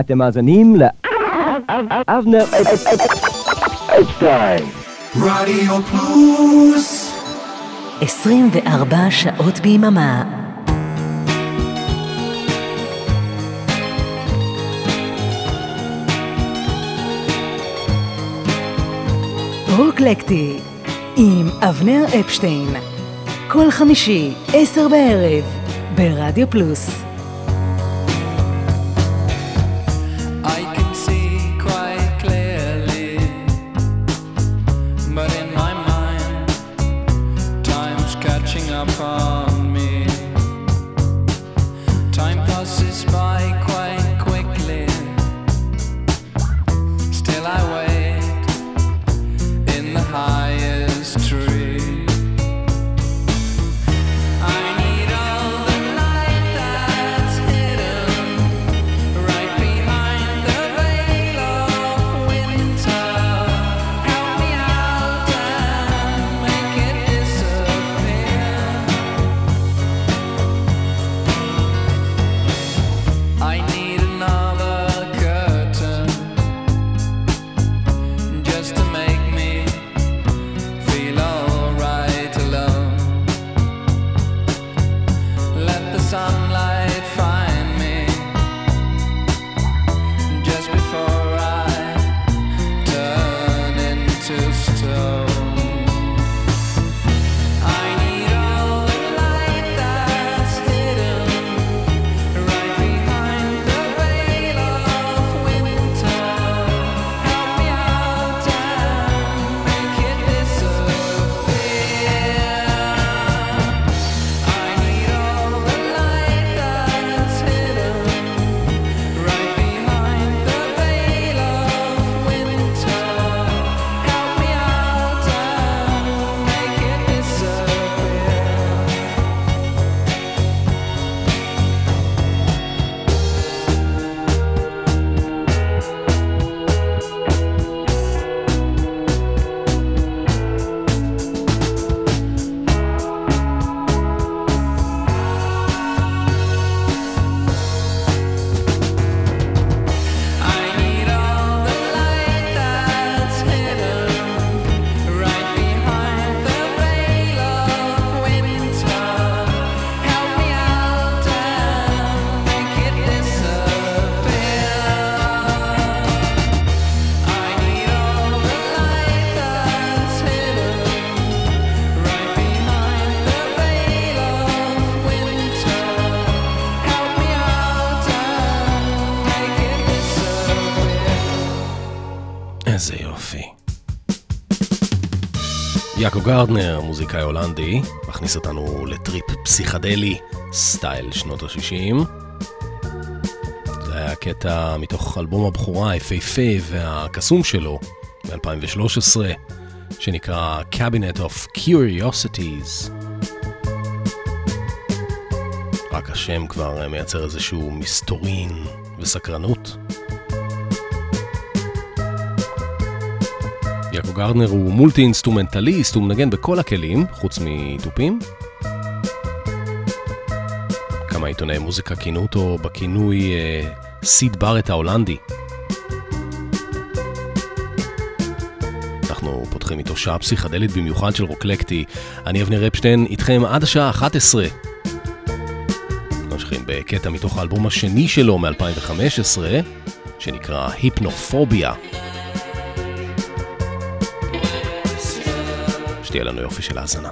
אתם מאזינים לאבנר אפשטיין. רדיו פלוס 24 שעות ביממה. רוקלקטי עם אבנר אפשטיין כל חמישי, עשר בערב, ברדיו פלוס גרדנר, מוזיקאי הולנדי, מכניס אותנו לטריפ פסיכדלי, סטייל שנות ה-60. זה היה קטע מתוך אלבום הבכורה היפהפה והקסום שלו, מ-2013, שנקרא Cabinet of Curiosities. רק השם כבר מייצר איזשהו מסתורין וסקרנות. יאקו גרדנר הוא מולטי אינסטרומנטליסט, הוא מנגן בכל הכלים, חוץ מתופים. כמה עיתונאי מוזיקה כינו אותו בכינוי אה, סיד בארט ההולנדי. אנחנו פותחים איתו שעה פסיכדלית במיוחד של רוקלקטי. אני אבנר אפשטיין, איתכם עד השעה 11. ממשיכים בקטע מתוך האלבום השני שלו מ-2015, שנקרא היפנופוביה. שתהיה לנו יופי של האזנה.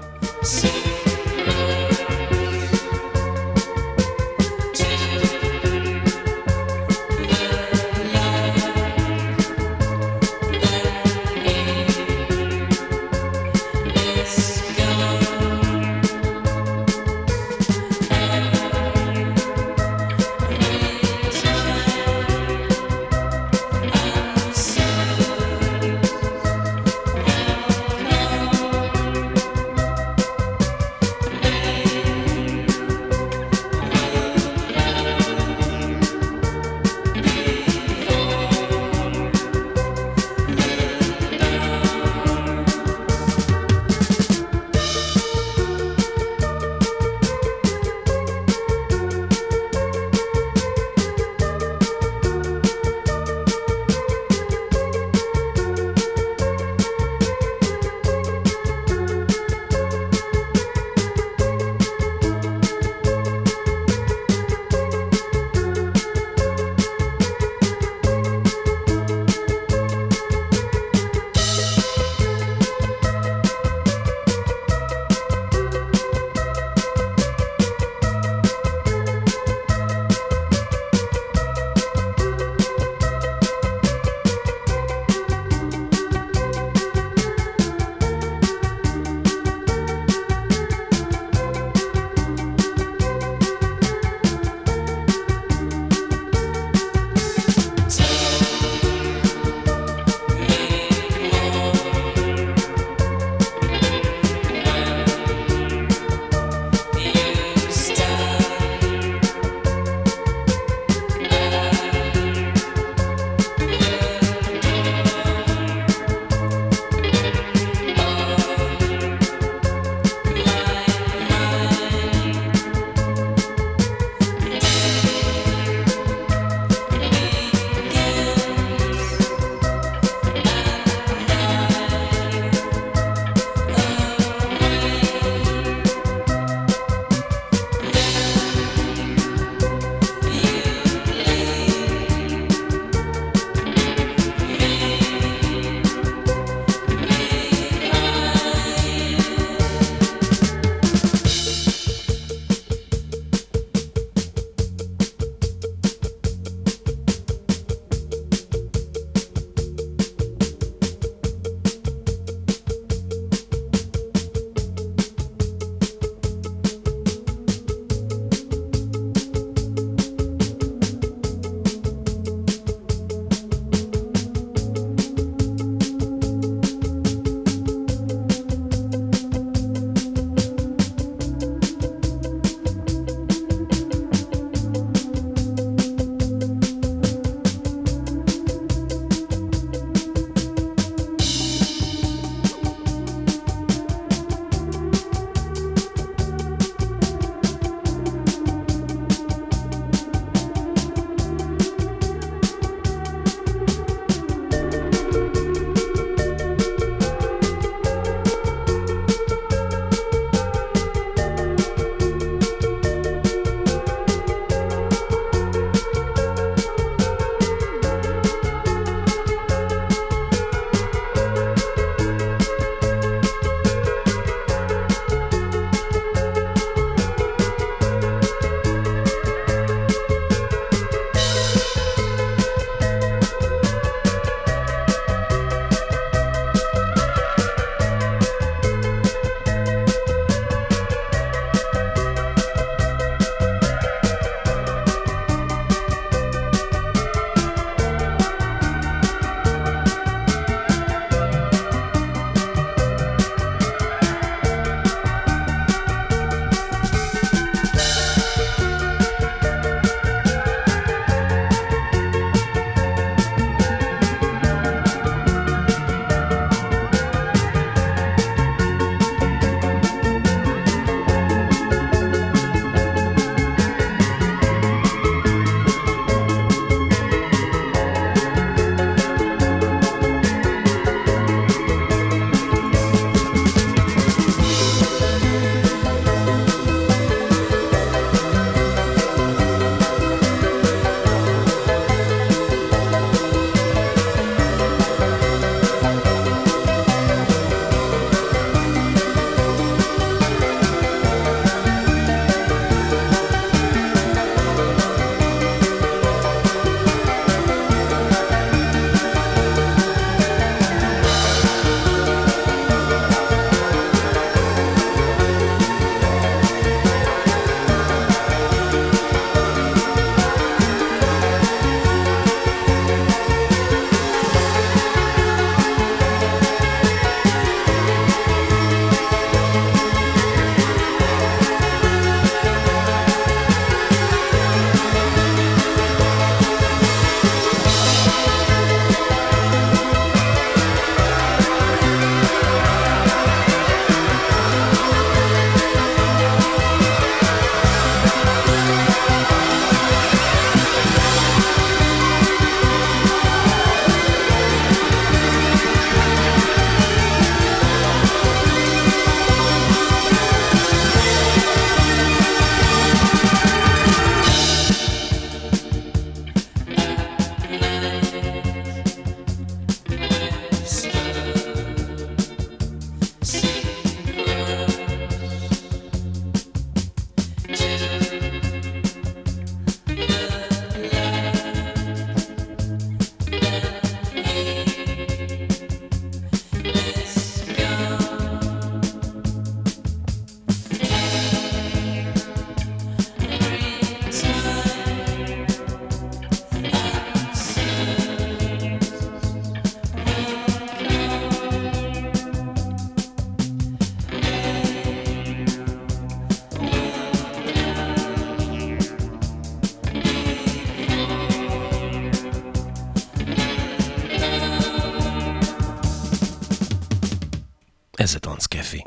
איזה טונס כיפי.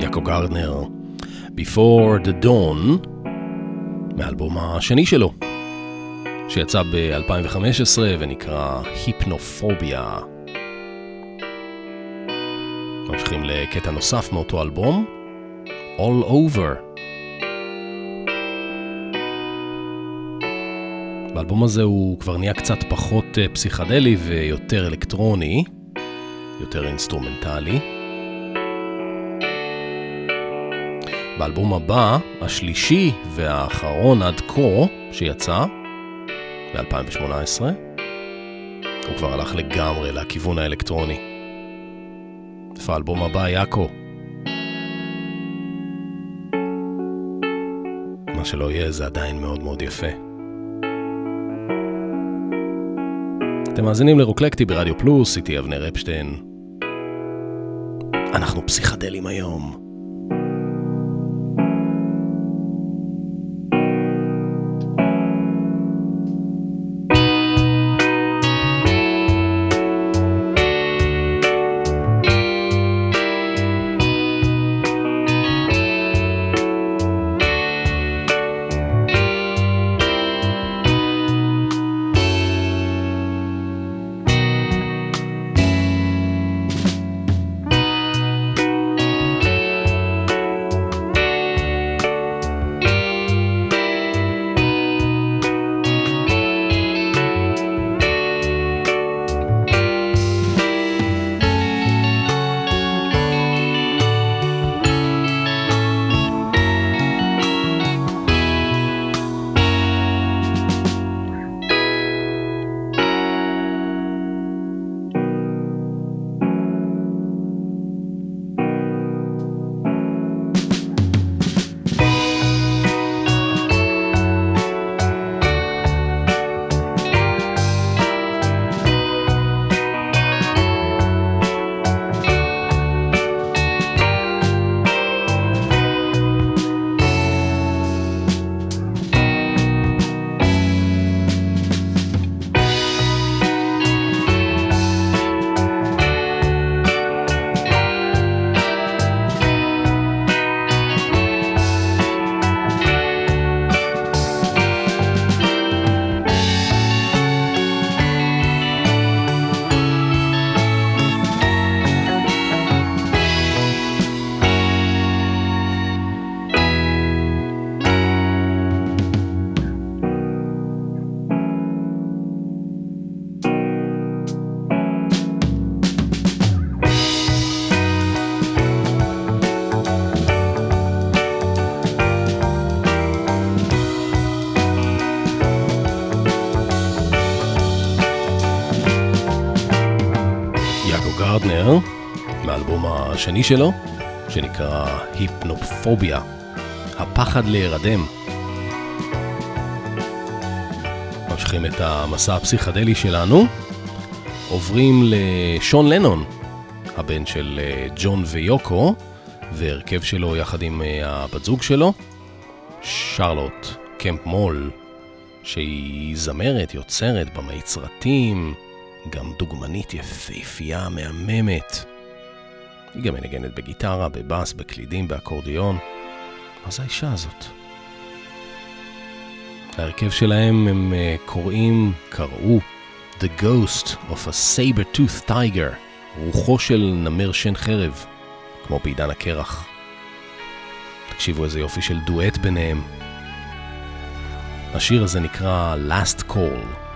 יעקב גרדנר, Before the Dawn, מהאלבום השני שלו, שיצא ב-2015 ונקרא היפנופוביה. ממשיכים לקטע נוסף מאותו אלבום, All Over. באלבום הזה הוא כבר נהיה קצת פחות אה, פסיכדלי ויותר אלקטרוני, יותר אינסטרומנטלי. באלבום הבא, השלישי והאחרון עד כה, שיצא ב-2018, הוא כבר הלך לגמרי לכיוון האלקטרוני. איפה האלבום הבא, יאקו? מה שלא יהיה זה עדיין מאוד מאוד יפה. אתם מאזינים לרוקלקטי ברדיו פלוס, איתי אבנר אפשטיין. אנחנו פסיכדלים היום. השני שלו, שנקרא היפנופוביה, הפחד להירדם. ממשיכים את המסע הפסיכדלי שלנו, עוברים לשון לנון, הבן של אה, ג'ון ויוקו, והרכב שלו יחד עם אה, הבת זוג שלו, שרלוט קמפ מול, שהיא זמרת, יוצרת, במאית סרטים, גם דוגמנית יפהפייה, מהממת. היא גם מנגנת בגיטרה, בבאס, בקלידים, באקורדיון. מה זה האישה הזאת? ההרכב שלהם הם uh, קוראים, קראו The Ghost of a Saber-Tooth Tiger, רוחו של נמר שן חרב, כמו בעידן הקרח. תקשיבו איזה יופי של דואט ביניהם. השיר הזה נקרא Last Call.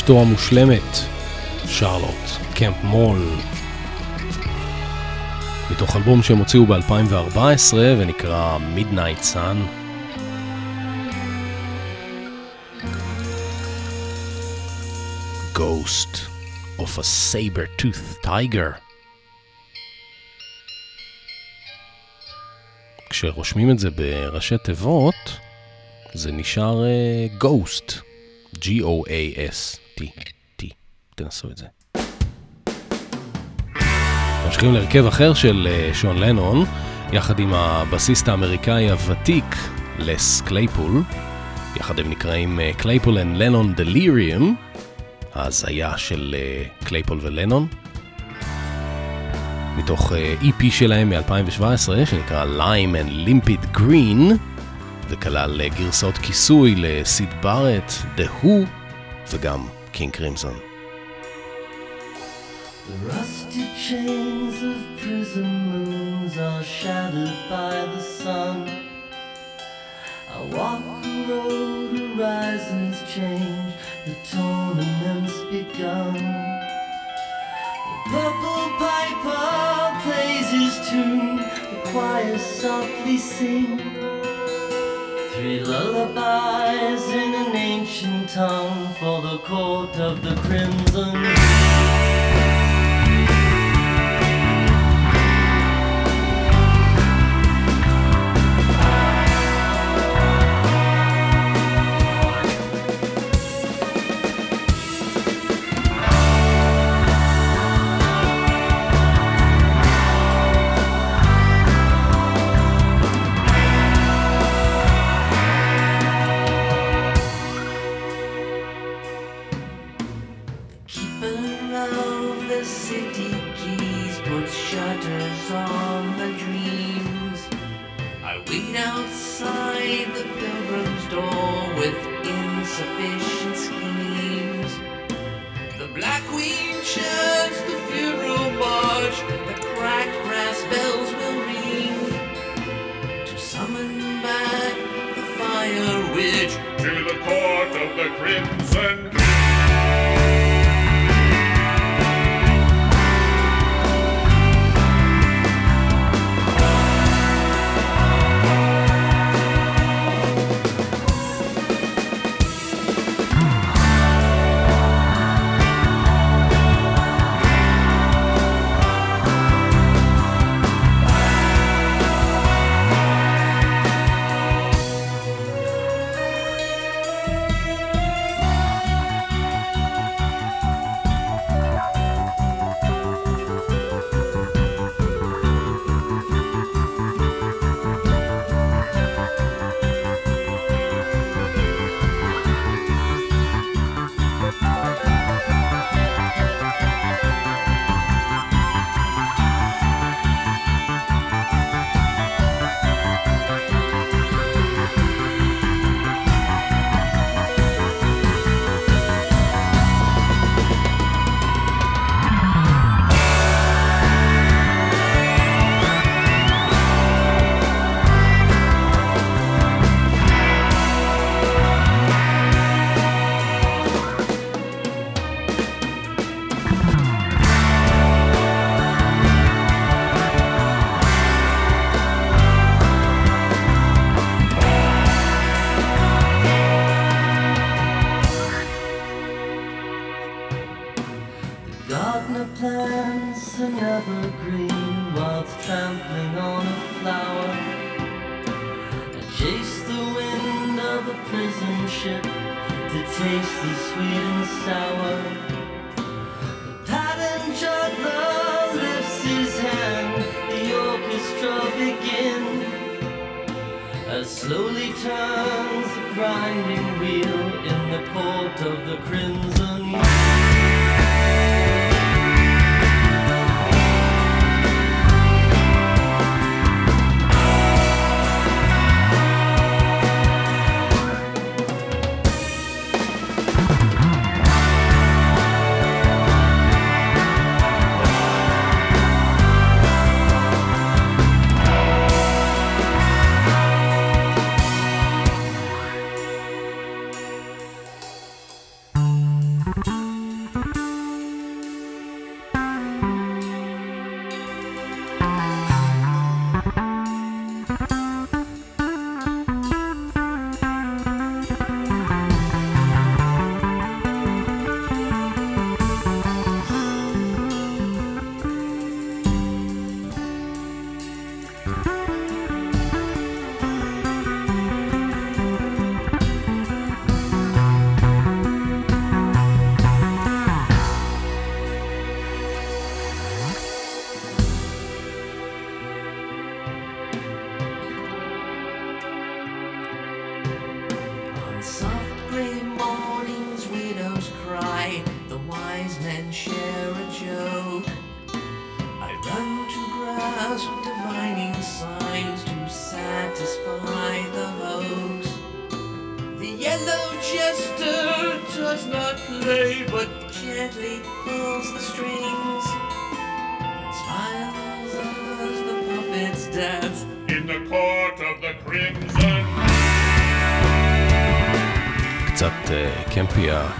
ואשתו המושלמת, שרלוט קמפ מול. מתוך אלבום שהם הוציאו ב-2014 ונקרא Midnight Sun. Ghost of a saber-toothed tiger. כשרושמים את זה בראשי תיבות, זה נשאר GOASTT. G-O-A-S-T. T. תנסו את זה. ממשיכים להרכב אחר של אה, שון לנון, יחד עם הבסיסט האמריקאי הוותיק, לס קלייפול. יחד הם נקראים Claypool and Lennon Delirium, ההזיה של אה, קלייפול ולנון. מתוך אה, EP שלהם מ-2017, שנקרא Lime and Limpid Green, וכלל אה, גרסאות כיסוי לסיד בארט, The Who, וגם King Crimson. The rusty chains of prison moons are shattered by the sun. I walk a road, horizons change, the tournament's begun. The purple piper plays his tune, the choir softly sings. Three lullabies in an ancient tongue for the court of the crimson.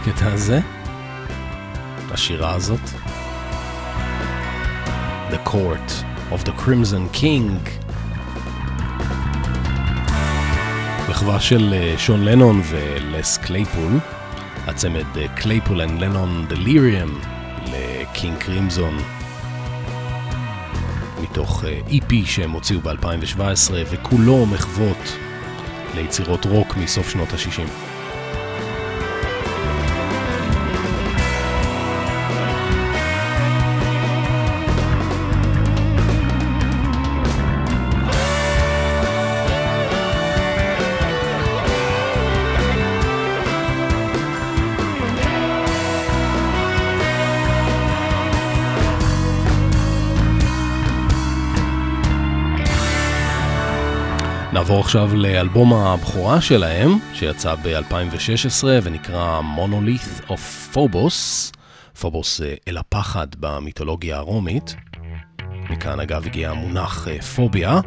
הקטע הזה, השירה הזאת. The Court of the Crimson King. מחווה של אה, שון לנון ולס קלייפול, הצמד אה, Claypool and Lennon Delirium לקינג קרימזון. מתוך אה, EP שהם הוציאו ב-2017 וכולו מחוות ליצירות רוק מסוף שנות ה-60. נעבור עכשיו לאלבום הבכורה שלהם, שיצא ב-2016 ונקרא Monolith of Phobos. פובוס אה, אל הפחד במיתולוגיה הרומית. מכאן אגב הגיע המונח אה, פוביה.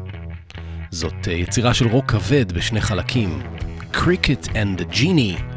זאת אה, יצירה של רוק כבד בשני חלקים, Cricket and the Genie.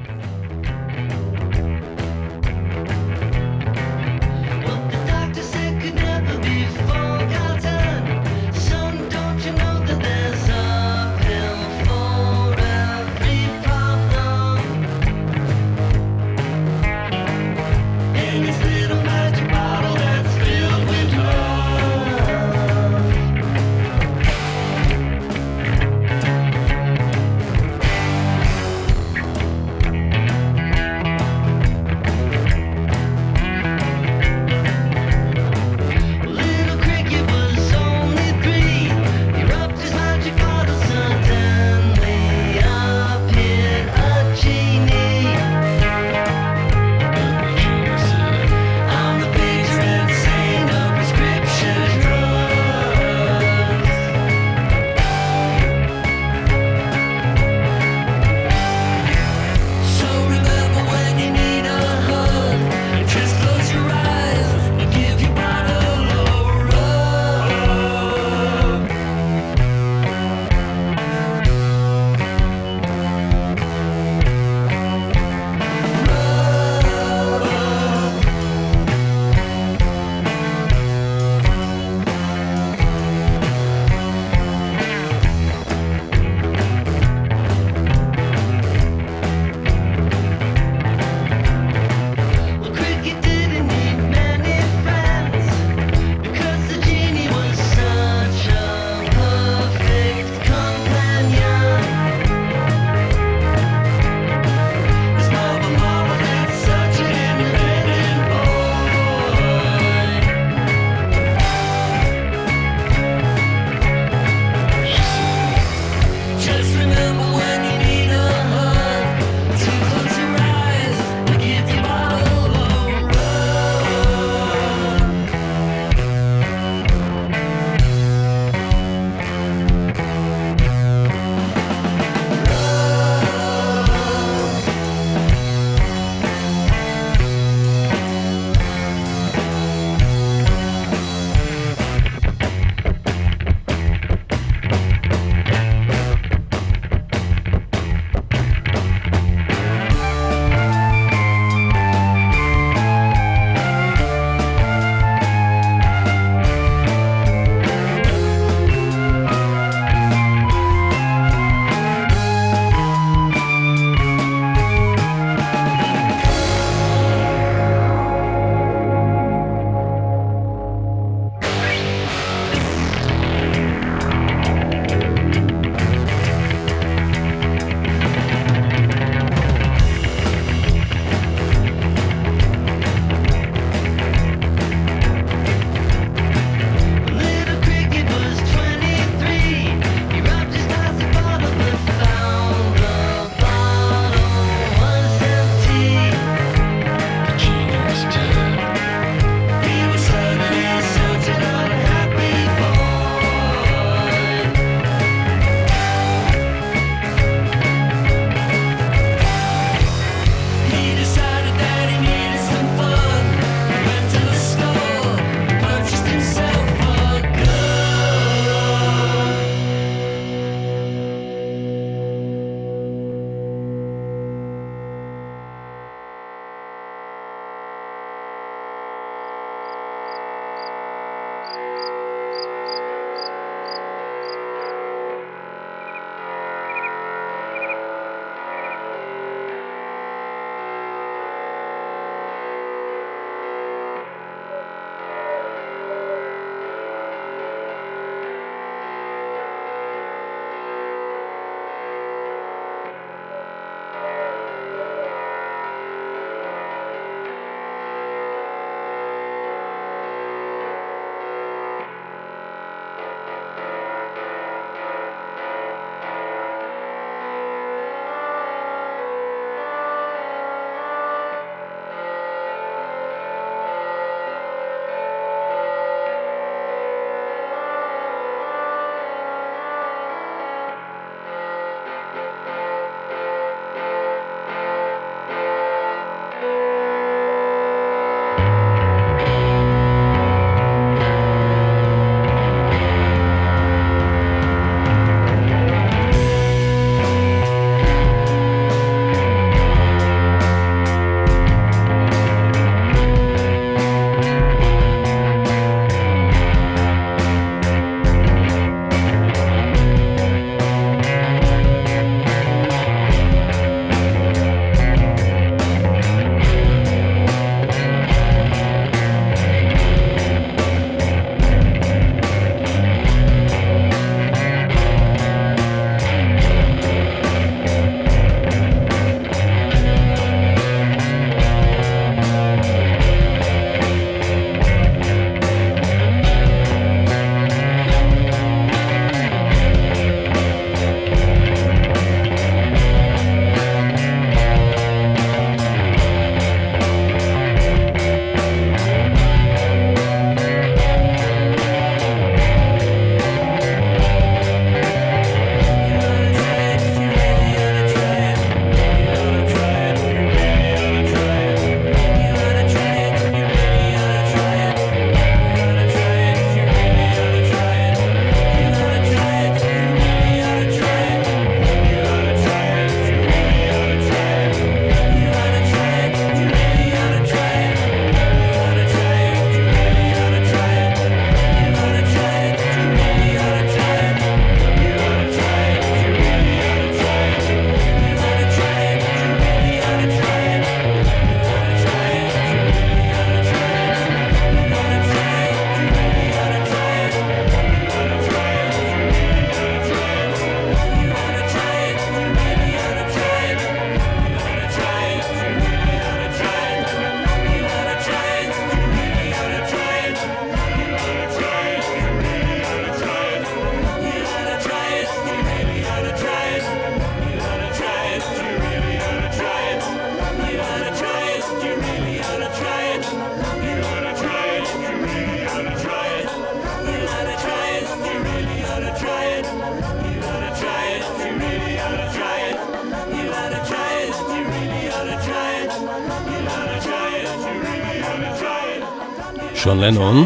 שון לנון,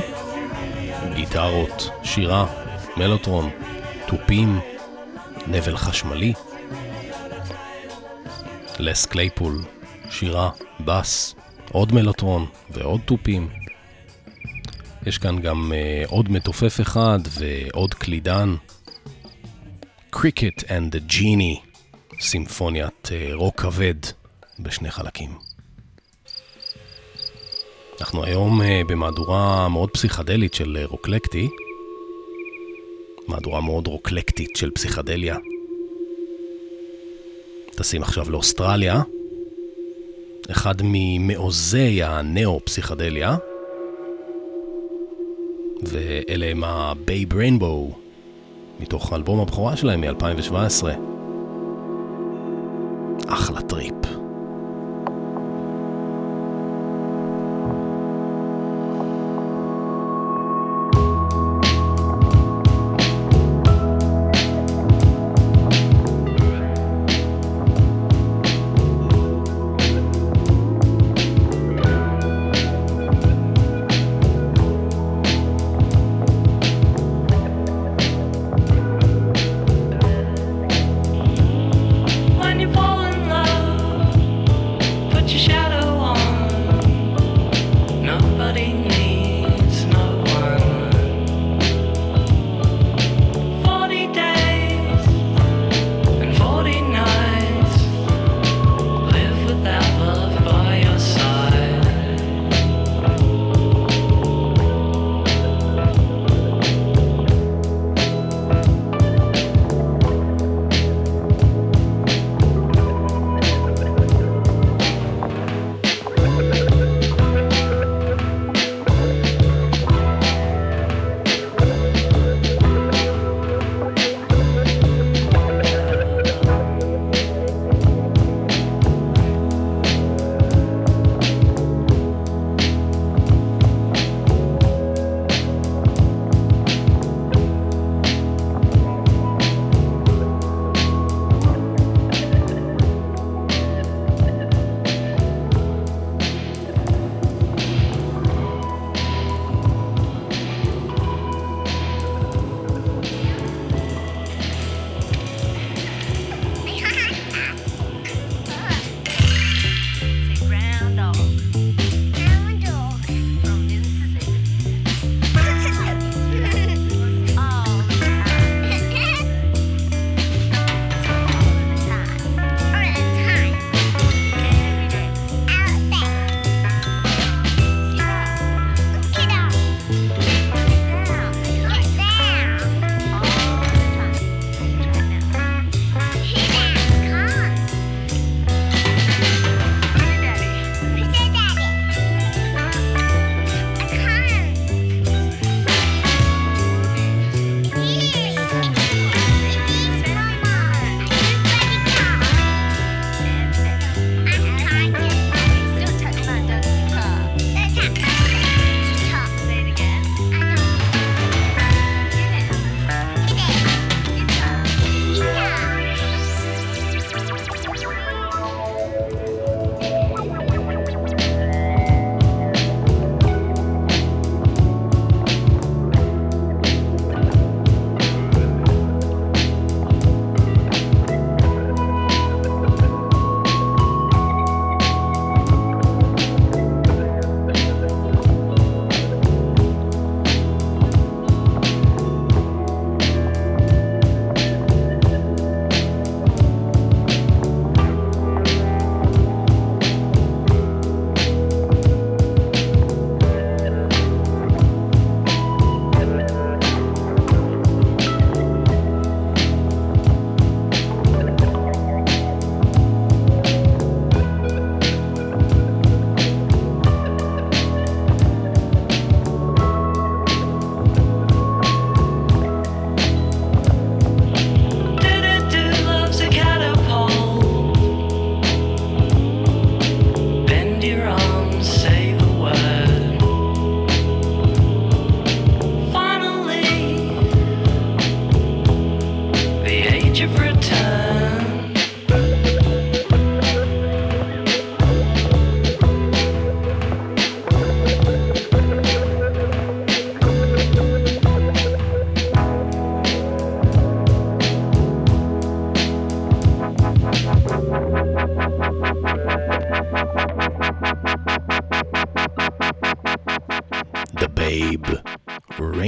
גיטרות, שירה, מלוטרון, תופים, נבל חשמלי. לס קלייפול, שירה, בס, עוד מלוטרון ועוד תופים. יש כאן גם אה, עוד מתופף אחד ועוד קלידן. Cricket and the Genie, סימפוניית אה, רוק כבד בשני חלקים. אנחנו היום uh, במהדורה מאוד פסיכדלית של uh, רוקלקטי. מהדורה מאוד רוקלקטית של פסיכדליה. טסים עכשיו לאוסטרליה, אחד ממעוזי הנאו-פסיכדליה, ואלה הם ה-Babe Rainbow, מתוך אלבום הבכורה שלהם מ-2017. אחלה טריפ.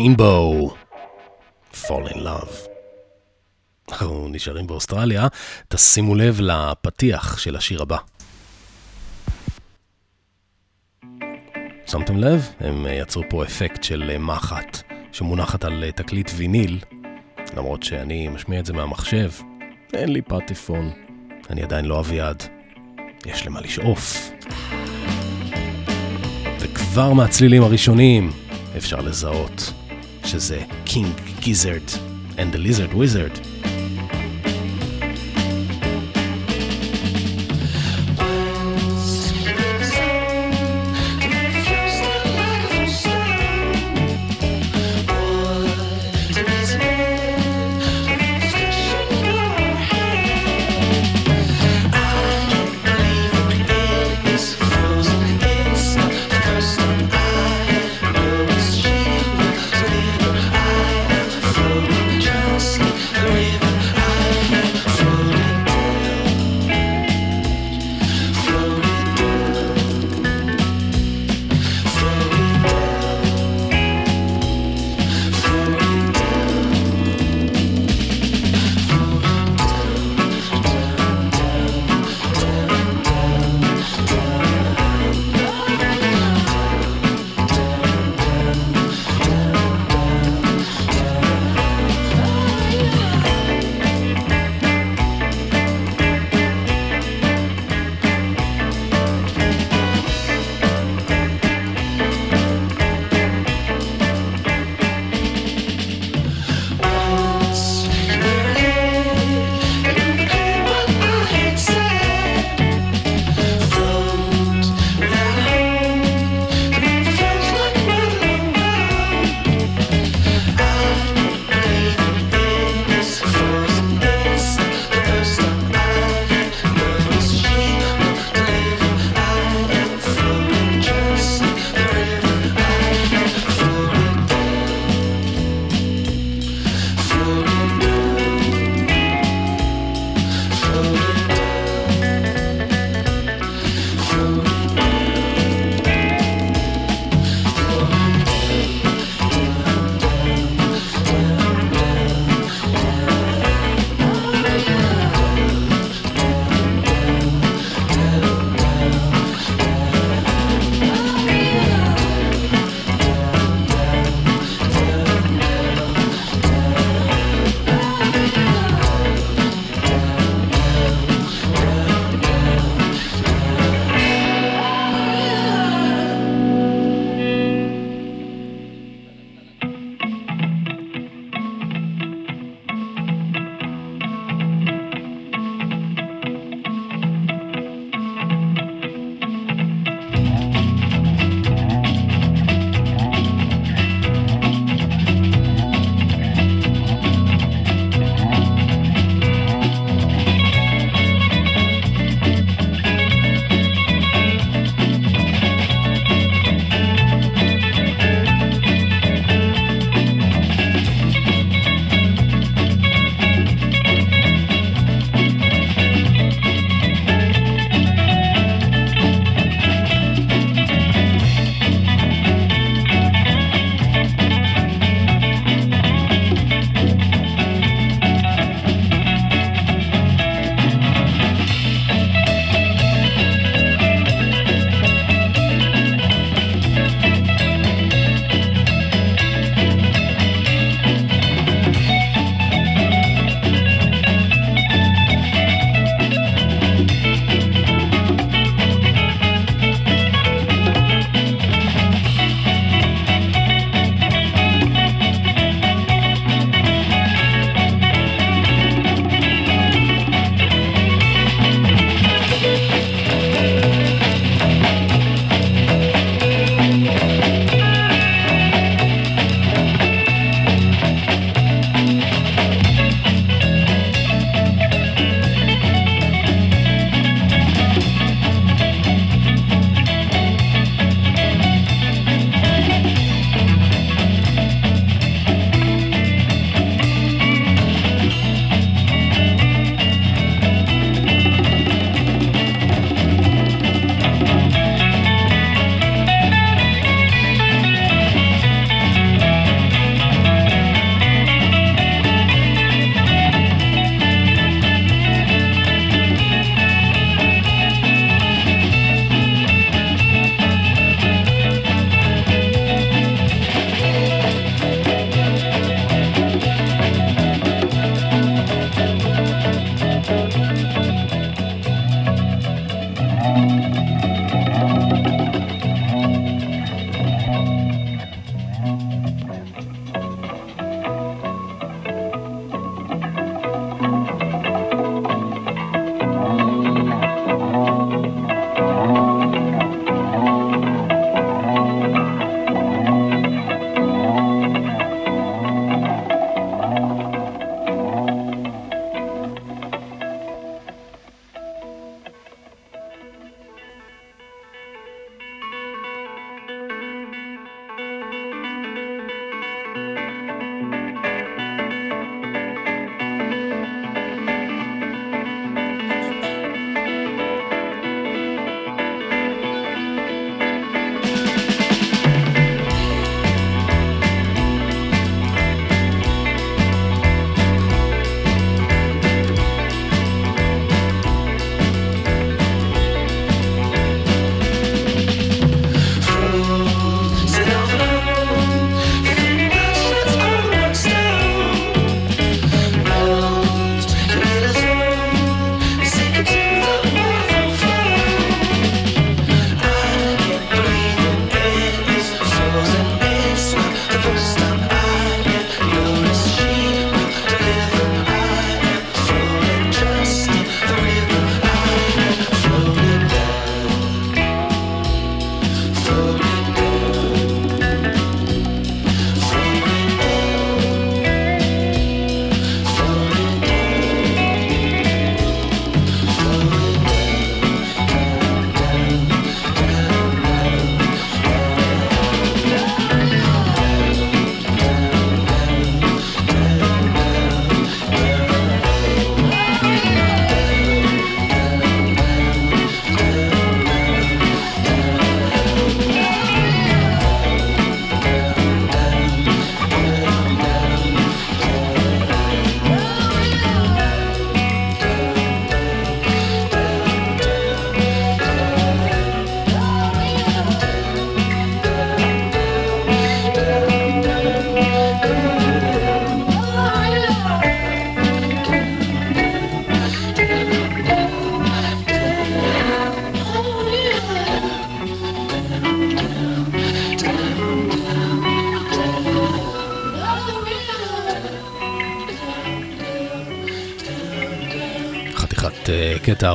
Rainbow, Fall in Love. אנחנו נשארים באוסטרליה, תשימו לב לפתיח של השיר הבא. שמתם לב? הם אה, יצרו פה אפקט של אה, מחט שמונחת על אה, תקליט ויניל, למרות שאני משמיע את זה מהמחשב. אין לי פטיפון, אני עדיין לא אביעד. יש למה לשאוף. וכבר מהצלילים הראשונים אפשר לזהות שזה קינג גיזרד and the lizard wizard.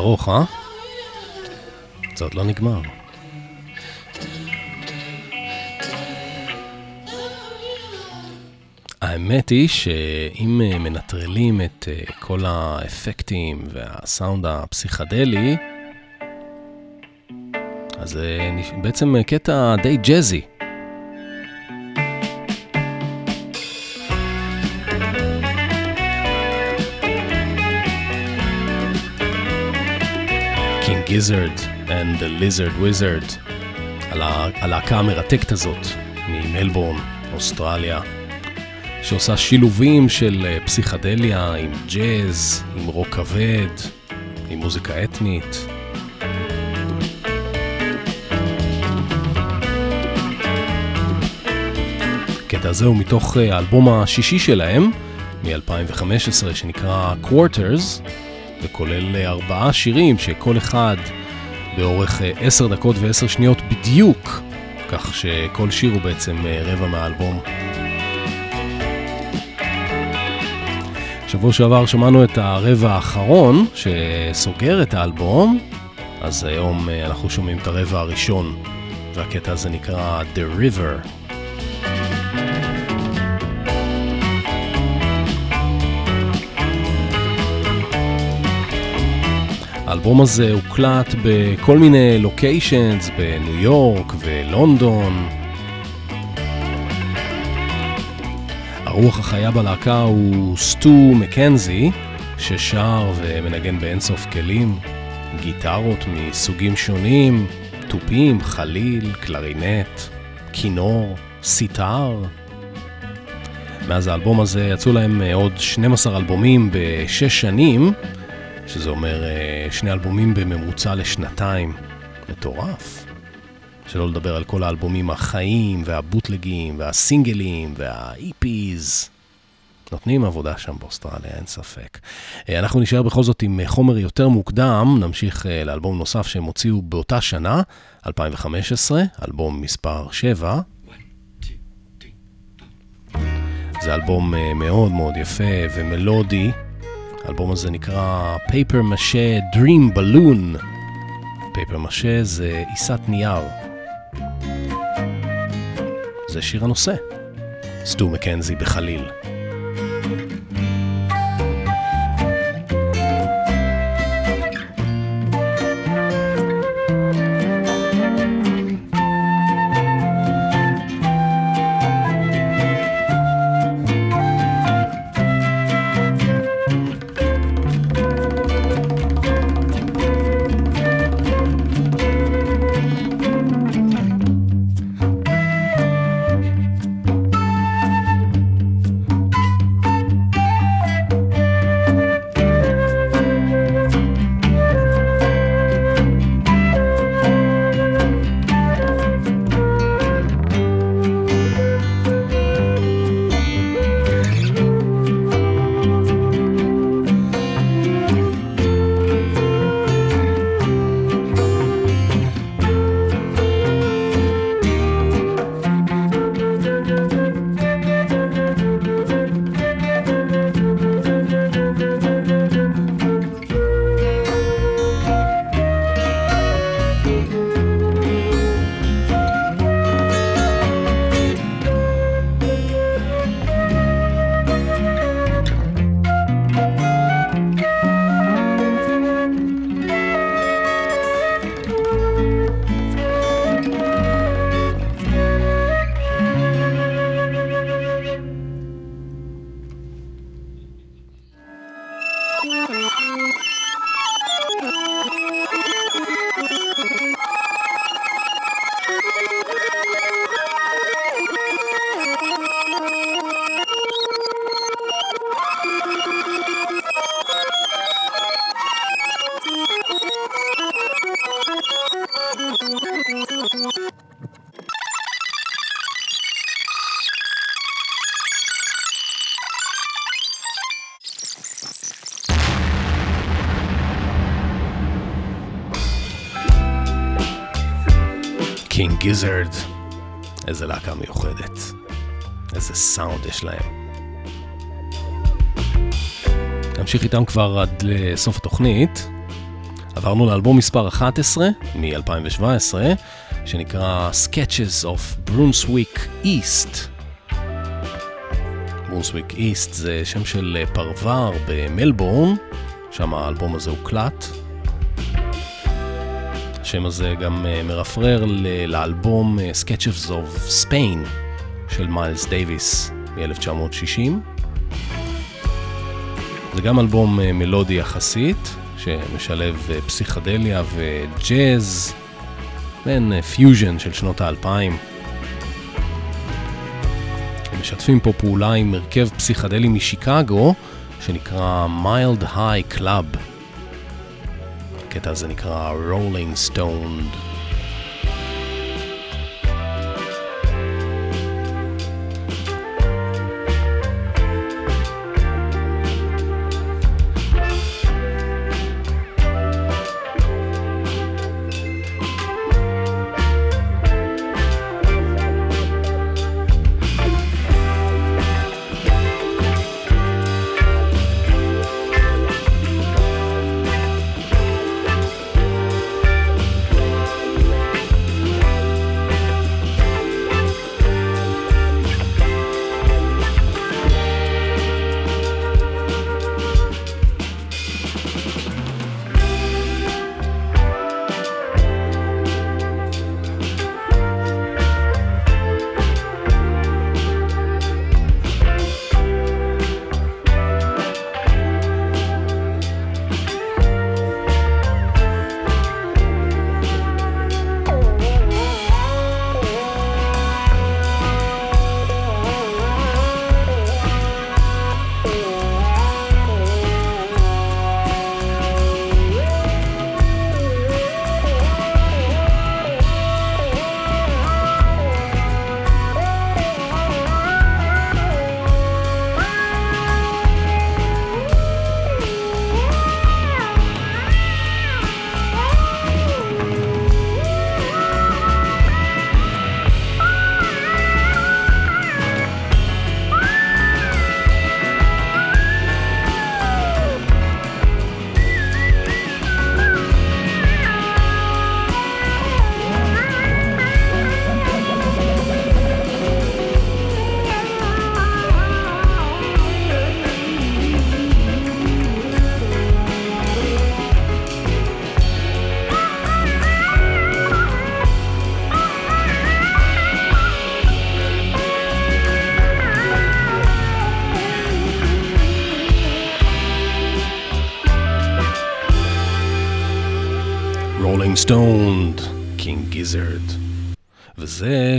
ארוך, אה? זה עוד לא נגמר. האמת היא שאם אה, מנטרלים את אה, כל האפקטים והסאונד הפסיכדלי, אז זה נש- בעצם אה, קטע די ג'אזי. Gizzard and the Lizard Wizard, על הלהקה המרתקת הזאת ממלבורן, אוסטרליה, שעושה שילובים של אה, פסיכדליה עם ג'אז, עם רוק כבד, עם מוזיקה אתנית. הקטע הזה הוא מתוך אה, האלבום השישי שלהם, מ-2015, שנקרא Quarters, וכולל אה, ארבעה שירים שכל אחד באורך אה, עשר דקות ועשר שניות בדיוק, כך שכל שיר הוא בעצם אה, רבע מהאלבום. שבוע שעבר שמענו את הרבע האחרון שסוגר את האלבום, אז היום אנחנו שומעים את הרבע הראשון, והקטע הזה נקרא The River. האלבום הזה הוקלט בכל מיני לוקיישנס בניו יורק ולונדון. הרוח החיה בלהקה הוא סטו מקנזי, ששר ומנגן באינסוף כלים, גיטרות מסוגים שונים, תופים, חליל, קלרינט, כינור, סיטר. מאז האלבום הזה יצאו להם עוד 12 אלבומים בשש שנים, שזה אומר אה, שני אלבומים בממוצע לשנתיים. מטורף. שלא לדבר על כל האלבומים החיים והבוטלגים והסינגלים והאיפיז. נותנים עבודה שם באוסטרליה, אין ספק. אה, אנחנו נשאר בכל זאת עם אה, חומר יותר מוקדם, נמשיך לאלבום נוסף שהם הוציאו באותה שנה, 2015, אלבום מספר 7. זה אלבום מאוד מאוד יפה ומלודי. האלבום הזה נקרא Paper Mache Dream Balloon. Paper Mache זה עיסת נייר. זה שיר הנושא. סטו מקנזי בחליל. קינג גיזרד. איזה להקה מיוחדת. איזה סאונד יש להם. הם נמשיך איתם כבר עד לסוף התוכנית. עברנו לאלבום מספר 11 מ-2017, שנקרא Sketches of Brunswick East. ברונסוויק איסט זה שם של פרוור במלבורן, שם האלבום הזה הוקלט. השם הזה גם אה, מרפרר לאלבום אה, Sketches of Spain של מיילס דייוויס מ-1960. זה גם אלבום אה, מלודי יחסית, שמשלב פסיכדליה וג'אז, אה, פיוז'ן של שנות האלפיים. הם משתפים פה פעולה עם הרכב פסיכדלי משיקגו, שנקרא Mild High Club. הקטע הזה נקרא רולינג סטונד. רולינג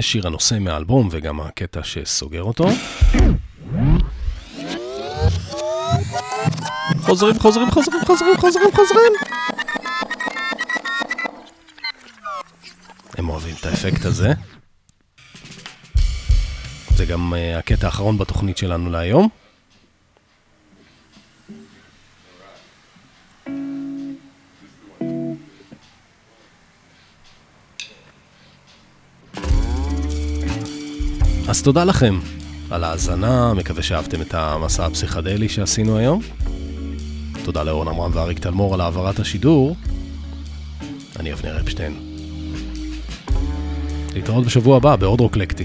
שיר הנושא מהאלבום וגם הקטע שסוגר אותו. חוזרים, חוזרים, חוזרים, חוזרים, חוזרים, חוזרים. הם אוהבים את האפקט הזה. זה גם uh, הקטע האחרון בתוכנית שלנו להיום. אז תודה לכם על ההאזנה, מקווה שאהבתם את המסע הפסיכדלי שעשינו היום. תודה לאורן עמרם ואריק תלמור על העברת השידור. אני אבנר אפשטיין. להתראות בשבוע הבא בעוד רוקלקטי.